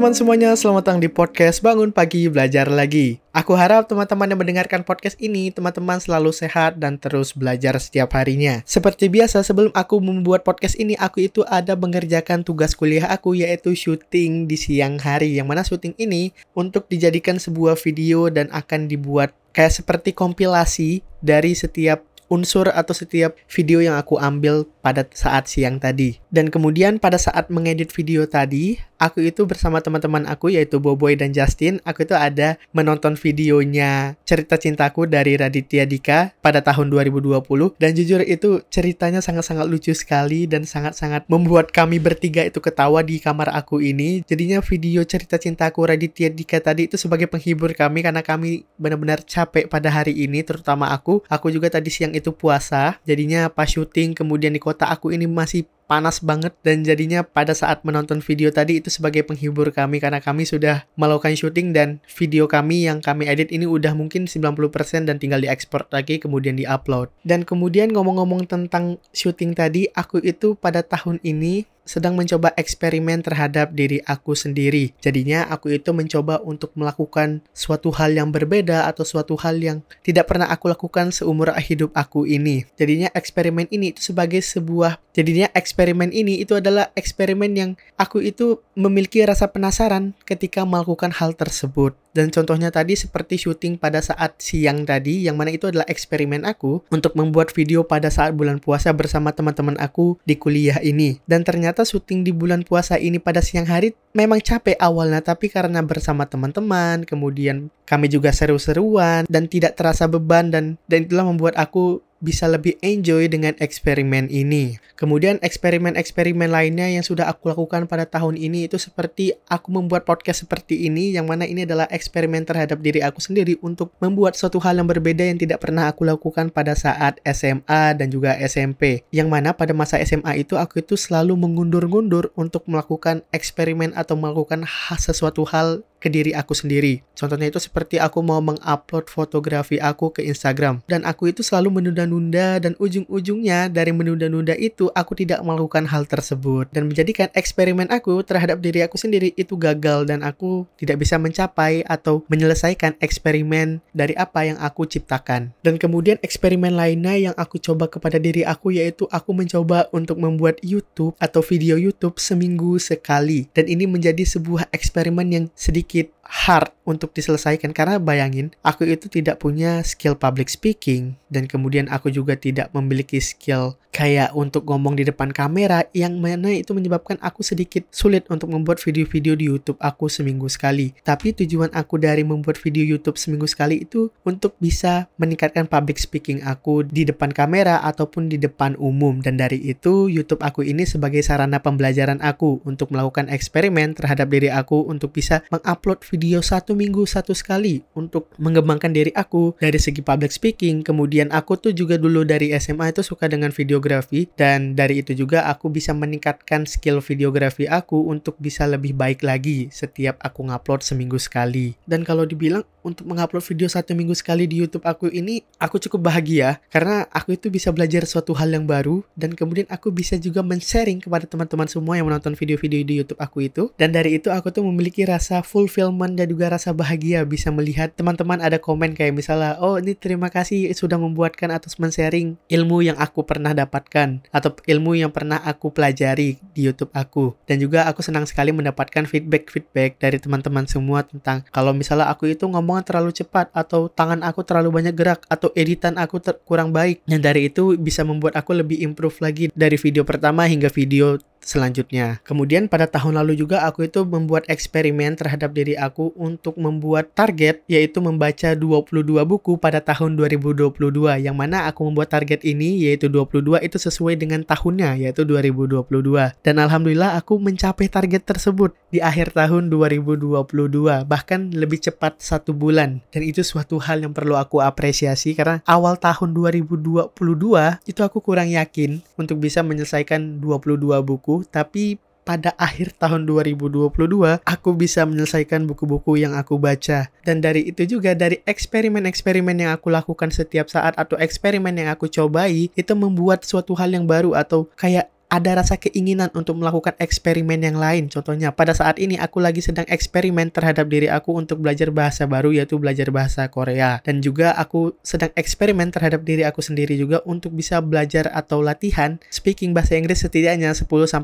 teman-teman semuanya, selamat datang di podcast Bangun Pagi Belajar Lagi. Aku harap teman-teman yang mendengarkan podcast ini, teman-teman selalu sehat dan terus belajar setiap harinya. Seperti biasa, sebelum aku membuat podcast ini, aku itu ada mengerjakan tugas kuliah aku, yaitu syuting di siang hari. Yang mana syuting ini untuk dijadikan sebuah video dan akan dibuat kayak seperti kompilasi dari setiap unsur atau setiap video yang aku ambil pada saat siang tadi. Dan kemudian pada saat mengedit video tadi, aku itu bersama teman-teman aku yaitu Boboy dan Justin, aku itu ada menonton videonya cerita cintaku dari Raditya Dika pada tahun 2020 dan jujur itu ceritanya sangat-sangat lucu sekali dan sangat-sangat membuat kami bertiga itu ketawa di kamar aku ini. Jadinya video cerita cintaku Raditya Dika tadi itu sebagai penghibur kami karena kami benar-benar capek pada hari ini terutama aku. Aku juga tadi siang itu puasa. Jadinya pas syuting kemudian di kota aku ini masih panas banget dan jadinya pada saat menonton video tadi itu sebagai penghibur kami karena kami sudah melakukan syuting dan video kami yang kami edit ini udah mungkin 90% dan tinggal diekspor lagi kemudian diupload. Dan kemudian ngomong-ngomong tentang syuting tadi, aku itu pada tahun ini sedang mencoba eksperimen terhadap diri aku sendiri. Jadinya aku itu mencoba untuk melakukan suatu hal yang berbeda atau suatu hal yang tidak pernah aku lakukan seumur hidup aku ini. Jadinya eksperimen ini itu sebagai sebuah jadinya eksperimen ini itu adalah eksperimen yang aku itu memiliki rasa penasaran ketika melakukan hal tersebut. Dan contohnya tadi seperti syuting pada saat siang tadi, yang mana itu adalah eksperimen aku untuk membuat video pada saat bulan puasa bersama teman-teman aku di kuliah ini. Dan ternyata syuting di bulan puasa ini pada siang hari memang capek awalnya, tapi karena bersama teman-teman, kemudian kami juga seru-seruan dan tidak terasa beban dan dan itulah membuat aku bisa lebih enjoy dengan eksperimen ini. Kemudian eksperimen-eksperimen lainnya yang sudah aku lakukan pada tahun ini itu seperti aku membuat podcast seperti ini yang mana ini adalah eksperimen terhadap diri aku sendiri untuk membuat suatu hal yang berbeda yang tidak pernah aku lakukan pada saat SMA dan juga SMP. Yang mana pada masa SMA itu aku itu selalu mengundur-ngundur untuk melakukan eksperimen atau melakukan sesuatu hal ke diri aku sendiri. Contohnya itu seperti aku mau mengupload fotografi aku ke Instagram dan aku itu selalu menunda-nunda dan ujung-ujungnya dari menunda-nunda itu aku tidak melakukan hal tersebut dan menjadikan eksperimen aku terhadap diri aku sendiri itu gagal dan aku tidak bisa mencapai atau menyelesaikan eksperimen dari apa yang aku ciptakan. Dan kemudian eksperimen lainnya yang aku coba kepada diri aku yaitu aku mencoba untuk membuat YouTube atau video YouTube seminggu sekali dan ini menjadi sebuah eksperimen yang sedikit sedikit hard untuk diselesaikan. Karena bayangin aku itu tidak punya skill public speaking. Dan kemudian aku juga tidak memiliki skill kayak untuk ngomong di depan kamera. Yang mana itu menyebabkan aku sedikit sulit untuk membuat video-video di YouTube aku seminggu sekali. Tapi tujuan aku dari membuat video YouTube seminggu sekali itu untuk bisa meningkatkan public speaking aku di depan kamera ataupun di depan umum. Dan dari itu YouTube aku ini sebagai sarana pembelajaran aku untuk melakukan eksperimen terhadap diri aku untuk bisa mengupload video satu minggu satu sekali untuk mengembangkan diri aku dari segi public speaking. Kemudian aku tuh juga dulu dari SMA itu suka dengan video videografi dan dari itu juga aku bisa meningkatkan skill videografi aku untuk bisa lebih baik lagi setiap aku ngupload seminggu sekali. Dan kalau dibilang untuk mengupload video satu minggu sekali di YouTube aku ini aku cukup bahagia karena aku itu bisa belajar suatu hal yang baru dan kemudian aku bisa juga men-sharing kepada teman-teman semua yang menonton video-video di YouTube aku itu dan dari itu aku tuh memiliki rasa fulfillment dan juga rasa bahagia bisa melihat teman-teman ada komen kayak misalnya oh ini terima kasih sudah membuatkan atau men-sharing ilmu yang aku pernah dapat dapatkan atau ilmu yang pernah aku pelajari di YouTube aku. Dan juga aku senang sekali mendapatkan feedback-feedback dari teman-teman semua tentang kalau misalnya aku itu ngomong terlalu cepat atau tangan aku terlalu banyak gerak atau editan aku kurang baik. Dan dari itu bisa membuat aku lebih improve lagi dari video pertama hingga video selanjutnya. Kemudian pada tahun lalu juga aku itu membuat eksperimen terhadap diri aku untuk membuat target yaitu membaca 22 buku pada tahun 2022 yang mana aku membuat target ini yaitu 22 itu sesuai dengan tahunnya yaitu 2022 dan alhamdulillah aku mencapai target tersebut di akhir tahun 2022 bahkan lebih cepat satu bulan dan itu suatu hal yang perlu aku apresiasi karena awal tahun 2022 itu aku kurang yakin untuk bisa menyelesaikan 22 buku buku, tapi pada akhir tahun 2022 aku bisa menyelesaikan buku-buku yang aku baca. Dan dari itu juga dari eksperimen-eksperimen yang aku lakukan setiap saat atau eksperimen yang aku cobai itu membuat suatu hal yang baru atau kayak ada rasa keinginan untuk melakukan eksperimen yang lain. Contohnya, pada saat ini aku lagi sedang eksperimen terhadap diri aku untuk belajar bahasa baru, yaitu belajar bahasa Korea. Dan juga aku sedang eksperimen terhadap diri aku sendiri juga untuk bisa belajar atau latihan speaking bahasa Inggris setidaknya 10-30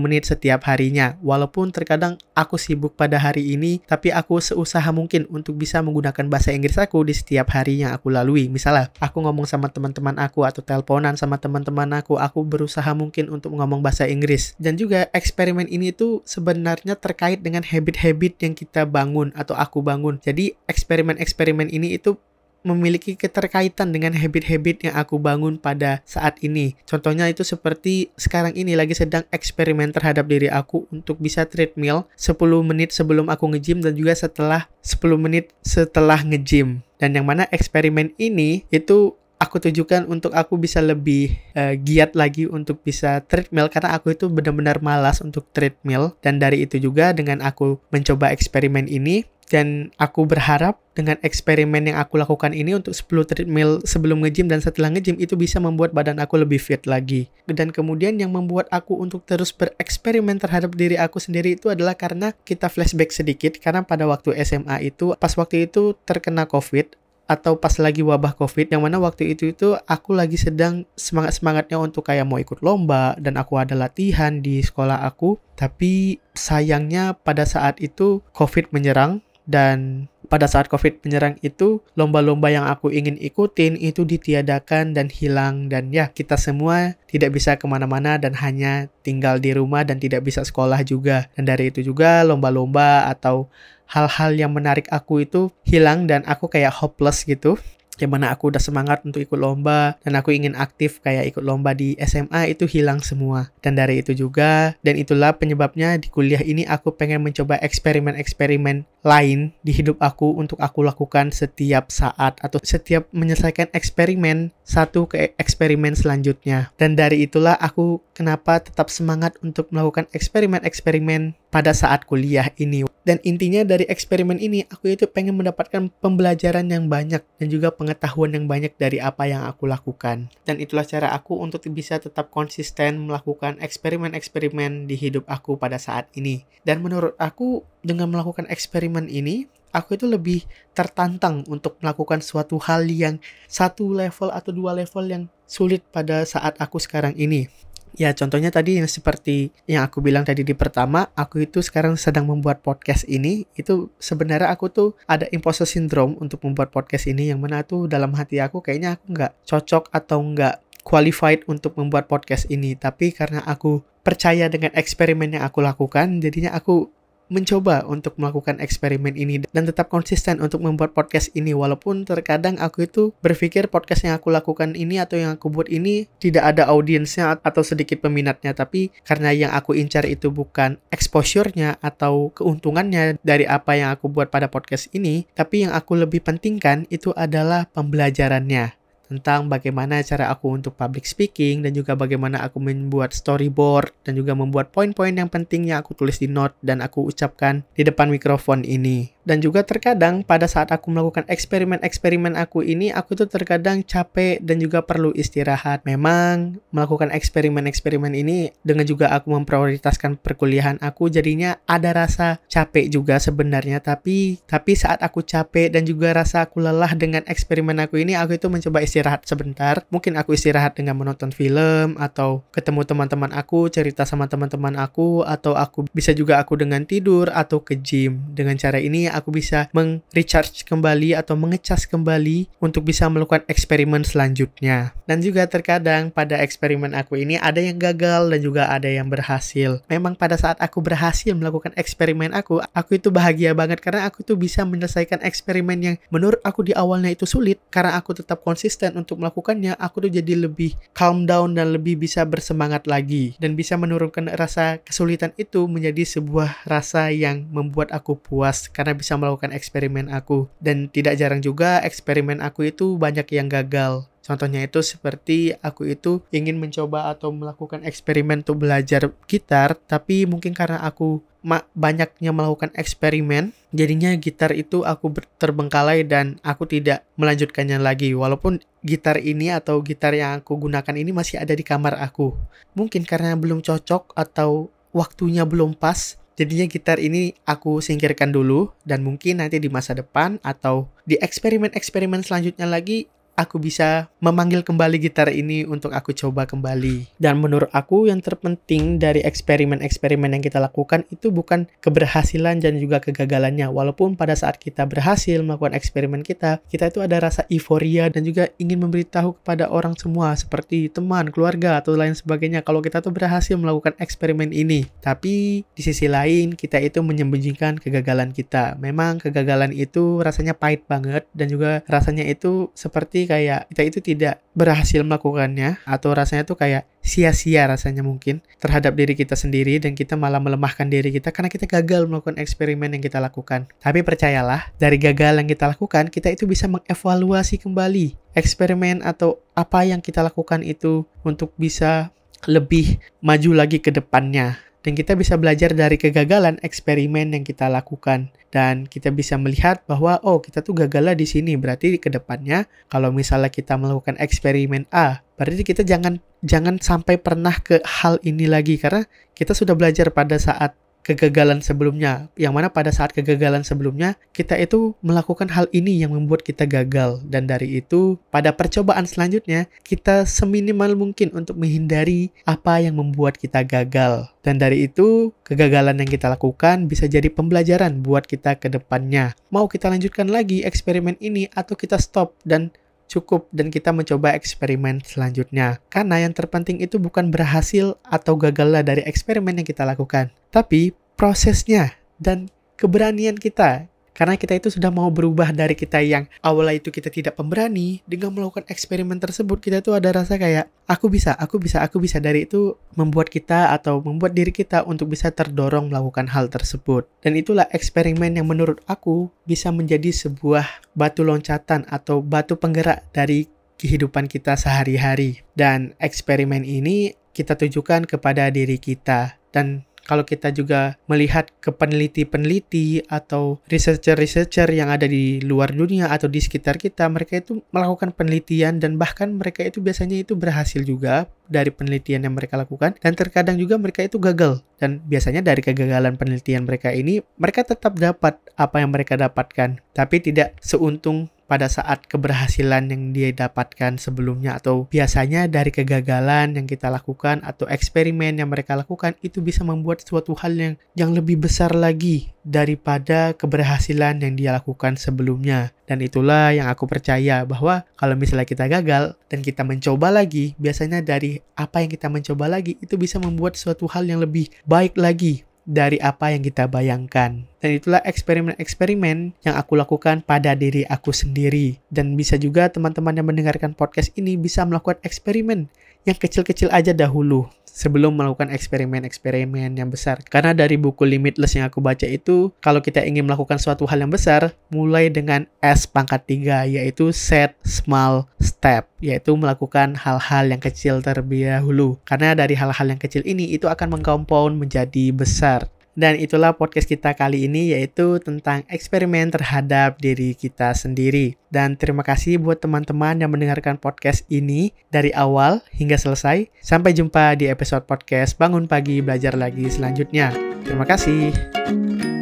menit setiap harinya. Walaupun terkadang aku sibuk pada hari ini, tapi aku seusaha mungkin untuk bisa menggunakan bahasa Inggris aku di setiap hari yang aku lalui. Misalnya, aku ngomong sama teman-teman aku atau teleponan sama teman-teman aku, aku berusaha mungkin untuk untuk ngomong bahasa Inggris. Dan juga eksperimen ini tuh sebenarnya terkait dengan habit-habit yang kita bangun atau aku bangun. Jadi eksperimen-eksperimen ini itu memiliki keterkaitan dengan habit-habit yang aku bangun pada saat ini. Contohnya itu seperti sekarang ini lagi sedang eksperimen terhadap diri aku untuk bisa treadmill 10 menit sebelum aku nge-gym dan juga setelah 10 menit setelah nge-gym. Dan yang mana eksperimen ini itu aku tujukan untuk aku bisa lebih uh, giat lagi untuk bisa treadmill karena aku itu benar-benar malas untuk treadmill dan dari itu juga dengan aku mencoba eksperimen ini dan aku berharap dengan eksperimen yang aku lakukan ini untuk 10 treadmill sebelum nge-gym dan setelah nge-gym itu bisa membuat badan aku lebih fit lagi. Dan kemudian yang membuat aku untuk terus bereksperimen terhadap diri aku sendiri itu adalah karena kita flashback sedikit karena pada waktu SMA itu pas waktu itu terkena COVID atau pas lagi wabah covid yang mana waktu itu itu aku lagi sedang semangat semangatnya untuk kayak mau ikut lomba dan aku ada latihan di sekolah aku. Tapi sayangnya pada saat itu covid menyerang dan pada saat COVID menyerang itu, lomba-lomba yang aku ingin ikutin itu ditiadakan dan hilang. Dan ya, kita semua tidak bisa ke mana-mana dan hanya tinggal di rumah dan tidak bisa sekolah juga. Dan dari itu juga lomba-lomba atau hal-hal yang menarik aku itu hilang dan aku kayak hopeless gitu yang aku udah semangat untuk ikut lomba dan aku ingin aktif kayak ikut lomba di SMA itu hilang semua. Dan dari itu juga dan itulah penyebabnya di kuliah ini aku pengen mencoba eksperimen-eksperimen lain di hidup aku untuk aku lakukan setiap saat atau setiap menyelesaikan eksperimen satu ke eksperimen selanjutnya. Dan dari itulah aku kenapa tetap semangat untuk melakukan eksperimen-eksperimen pada saat kuliah ini. Dan intinya dari eksperimen ini aku itu pengen mendapatkan pembelajaran yang banyak dan juga pengetahuan yang banyak dari apa yang aku lakukan. Dan itulah cara aku untuk bisa tetap konsisten melakukan eksperimen-eksperimen di hidup aku pada saat ini. Dan menurut aku dengan melakukan eksperimen ini, aku itu lebih tertantang untuk melakukan suatu hal yang satu level atau dua level yang sulit pada saat aku sekarang ini. Ya, contohnya tadi yang seperti yang aku bilang tadi di pertama, aku itu sekarang sedang membuat podcast ini. Itu sebenarnya aku tuh ada imposter syndrome untuk membuat podcast ini, yang mana tuh dalam hati aku kayaknya aku nggak cocok atau nggak qualified untuk membuat podcast ini. Tapi karena aku percaya dengan eksperimen yang aku lakukan, jadinya aku mencoba untuk melakukan eksperimen ini dan tetap konsisten untuk membuat podcast ini. Walaupun terkadang aku itu berpikir podcast yang aku lakukan ini atau yang aku buat ini tidak ada audiensnya atau sedikit peminatnya. Tapi karena yang aku incar itu bukan exposure-nya atau keuntungannya dari apa yang aku buat pada podcast ini tapi yang aku lebih pentingkan itu adalah pembelajarannya tentang bagaimana cara aku untuk public speaking dan juga bagaimana aku membuat storyboard dan juga membuat poin-poin yang penting yang aku tulis di note dan aku ucapkan di depan mikrofon ini. Dan juga terkadang pada saat aku melakukan eksperimen-eksperimen aku ini, aku tuh terkadang capek dan juga perlu istirahat. Memang melakukan eksperimen-eksperimen ini dengan juga aku memprioritaskan perkuliahan aku, jadinya ada rasa capek juga sebenarnya. Tapi tapi saat aku capek dan juga rasa aku lelah dengan eksperimen aku ini, aku itu mencoba istirahat sebentar. Mungkin aku istirahat dengan menonton film atau ketemu teman-teman aku, cerita sama teman-teman aku, atau aku bisa juga aku dengan tidur atau ke gym. Dengan cara ini aku bisa meng-recharge kembali atau mengecas kembali untuk bisa melakukan eksperimen selanjutnya. Dan juga terkadang pada eksperimen aku ini ada yang gagal dan juga ada yang berhasil. Memang pada saat aku berhasil melakukan eksperimen aku, aku itu bahagia banget karena aku tuh bisa menyelesaikan eksperimen yang menurut aku di awalnya itu sulit karena aku tetap konsisten untuk melakukannya, aku tuh jadi lebih calm down dan lebih bisa bersemangat lagi dan bisa menurunkan rasa kesulitan itu menjadi sebuah rasa yang membuat aku puas karena bisa melakukan eksperimen aku. Dan tidak jarang juga eksperimen aku itu banyak yang gagal. Contohnya itu seperti aku itu ingin mencoba atau melakukan eksperimen untuk belajar gitar, tapi mungkin karena aku banyaknya melakukan eksperimen, jadinya gitar itu aku terbengkalai dan aku tidak melanjutkannya lagi. Walaupun gitar ini atau gitar yang aku gunakan ini masih ada di kamar aku. Mungkin karena belum cocok atau waktunya belum pas, jadinya gitar ini aku singkirkan dulu dan mungkin nanti di masa depan atau di eksperimen-eksperimen selanjutnya lagi aku bisa memanggil kembali gitar ini untuk aku coba kembali. Dan menurut aku yang terpenting dari eksperimen-eksperimen yang kita lakukan itu bukan keberhasilan dan juga kegagalannya. Walaupun pada saat kita berhasil melakukan eksperimen kita, kita itu ada rasa euforia dan juga ingin memberitahu kepada orang semua seperti teman, keluarga atau lain sebagainya kalau kita tuh berhasil melakukan eksperimen ini. Tapi di sisi lain kita itu menyembunyikan kegagalan kita. Memang kegagalan itu rasanya pahit banget dan juga rasanya itu seperti kayak kita itu tidak berhasil melakukannya atau rasanya tuh kayak sia-sia rasanya mungkin terhadap diri kita sendiri dan kita malah melemahkan diri kita karena kita gagal melakukan eksperimen yang kita lakukan. Tapi percayalah, dari gagal yang kita lakukan, kita itu bisa mengevaluasi kembali eksperimen atau apa yang kita lakukan itu untuk bisa lebih maju lagi ke depannya dan kita bisa belajar dari kegagalan eksperimen yang kita lakukan. Dan kita bisa melihat bahwa oh kita tuh gagal di sini. Berarti ke depannya kalau misalnya kita melakukan eksperimen A berarti kita jangan jangan sampai pernah ke hal ini lagi. Karena kita sudah belajar pada saat kegagalan sebelumnya, yang mana pada saat kegagalan sebelumnya kita itu melakukan hal ini yang membuat kita gagal, dan dari itu pada percobaan selanjutnya kita seminimal mungkin untuk menghindari apa yang membuat kita gagal, dan dari itu kegagalan yang kita lakukan bisa jadi pembelajaran buat kita ke depannya. Mau kita lanjutkan lagi eksperimen ini atau kita stop dan cukup dan kita mencoba eksperimen selanjutnya. Karena yang terpenting itu bukan berhasil atau gagalnya dari eksperimen yang kita lakukan, tapi prosesnya dan keberanian kita karena kita itu sudah mau berubah dari kita yang awalnya itu kita tidak pemberani, dengan melakukan eksperimen tersebut kita itu ada rasa kayak aku bisa, aku bisa, aku bisa dari itu membuat kita atau membuat diri kita untuk bisa terdorong melakukan hal tersebut. Dan itulah eksperimen yang menurut aku bisa menjadi sebuah batu loncatan atau batu penggerak dari kehidupan kita sehari-hari. Dan eksperimen ini kita tujukan kepada diri kita dan kalau kita juga melihat ke peneliti-peneliti atau researcher-researcher yang ada di luar dunia atau di sekitar kita, mereka itu melakukan penelitian dan bahkan mereka itu biasanya itu berhasil juga dari penelitian yang mereka lakukan. Dan terkadang juga mereka itu gagal. Dan biasanya dari kegagalan penelitian mereka ini mereka tetap dapat apa yang mereka dapatkan. Tapi tidak seuntung pada saat keberhasilan yang dia dapatkan sebelumnya atau biasanya dari kegagalan yang kita lakukan atau eksperimen yang mereka lakukan itu bisa membuat suatu hal yang yang lebih besar lagi daripada keberhasilan yang dia lakukan sebelumnya. Dan itulah yang aku percaya bahwa kalau misalnya kita gagal dan kita mencoba lagi, biasanya dari apa yang kita mencoba lagi itu bisa membuat suatu hal yang lebih baik lagi dari apa yang kita bayangkan. Dan itulah eksperimen-eksperimen yang aku lakukan pada diri aku sendiri. Dan bisa juga teman-teman yang mendengarkan podcast ini bisa melakukan eksperimen yang kecil-kecil aja dahulu sebelum melakukan eksperimen-eksperimen yang besar. Karena dari buku Limitless yang aku baca itu, kalau kita ingin melakukan suatu hal yang besar, mulai dengan S pangkat 3, yaitu set small step, yaitu melakukan hal-hal yang kecil terlebih dahulu. Karena dari hal-hal yang kecil ini, itu akan mengkompon menjadi besar. Dan itulah podcast kita kali ini yaitu tentang eksperimen terhadap diri kita sendiri. Dan terima kasih buat teman-teman yang mendengarkan podcast ini dari awal hingga selesai. Sampai jumpa di episode podcast Bangun Pagi Belajar Lagi selanjutnya. Terima kasih.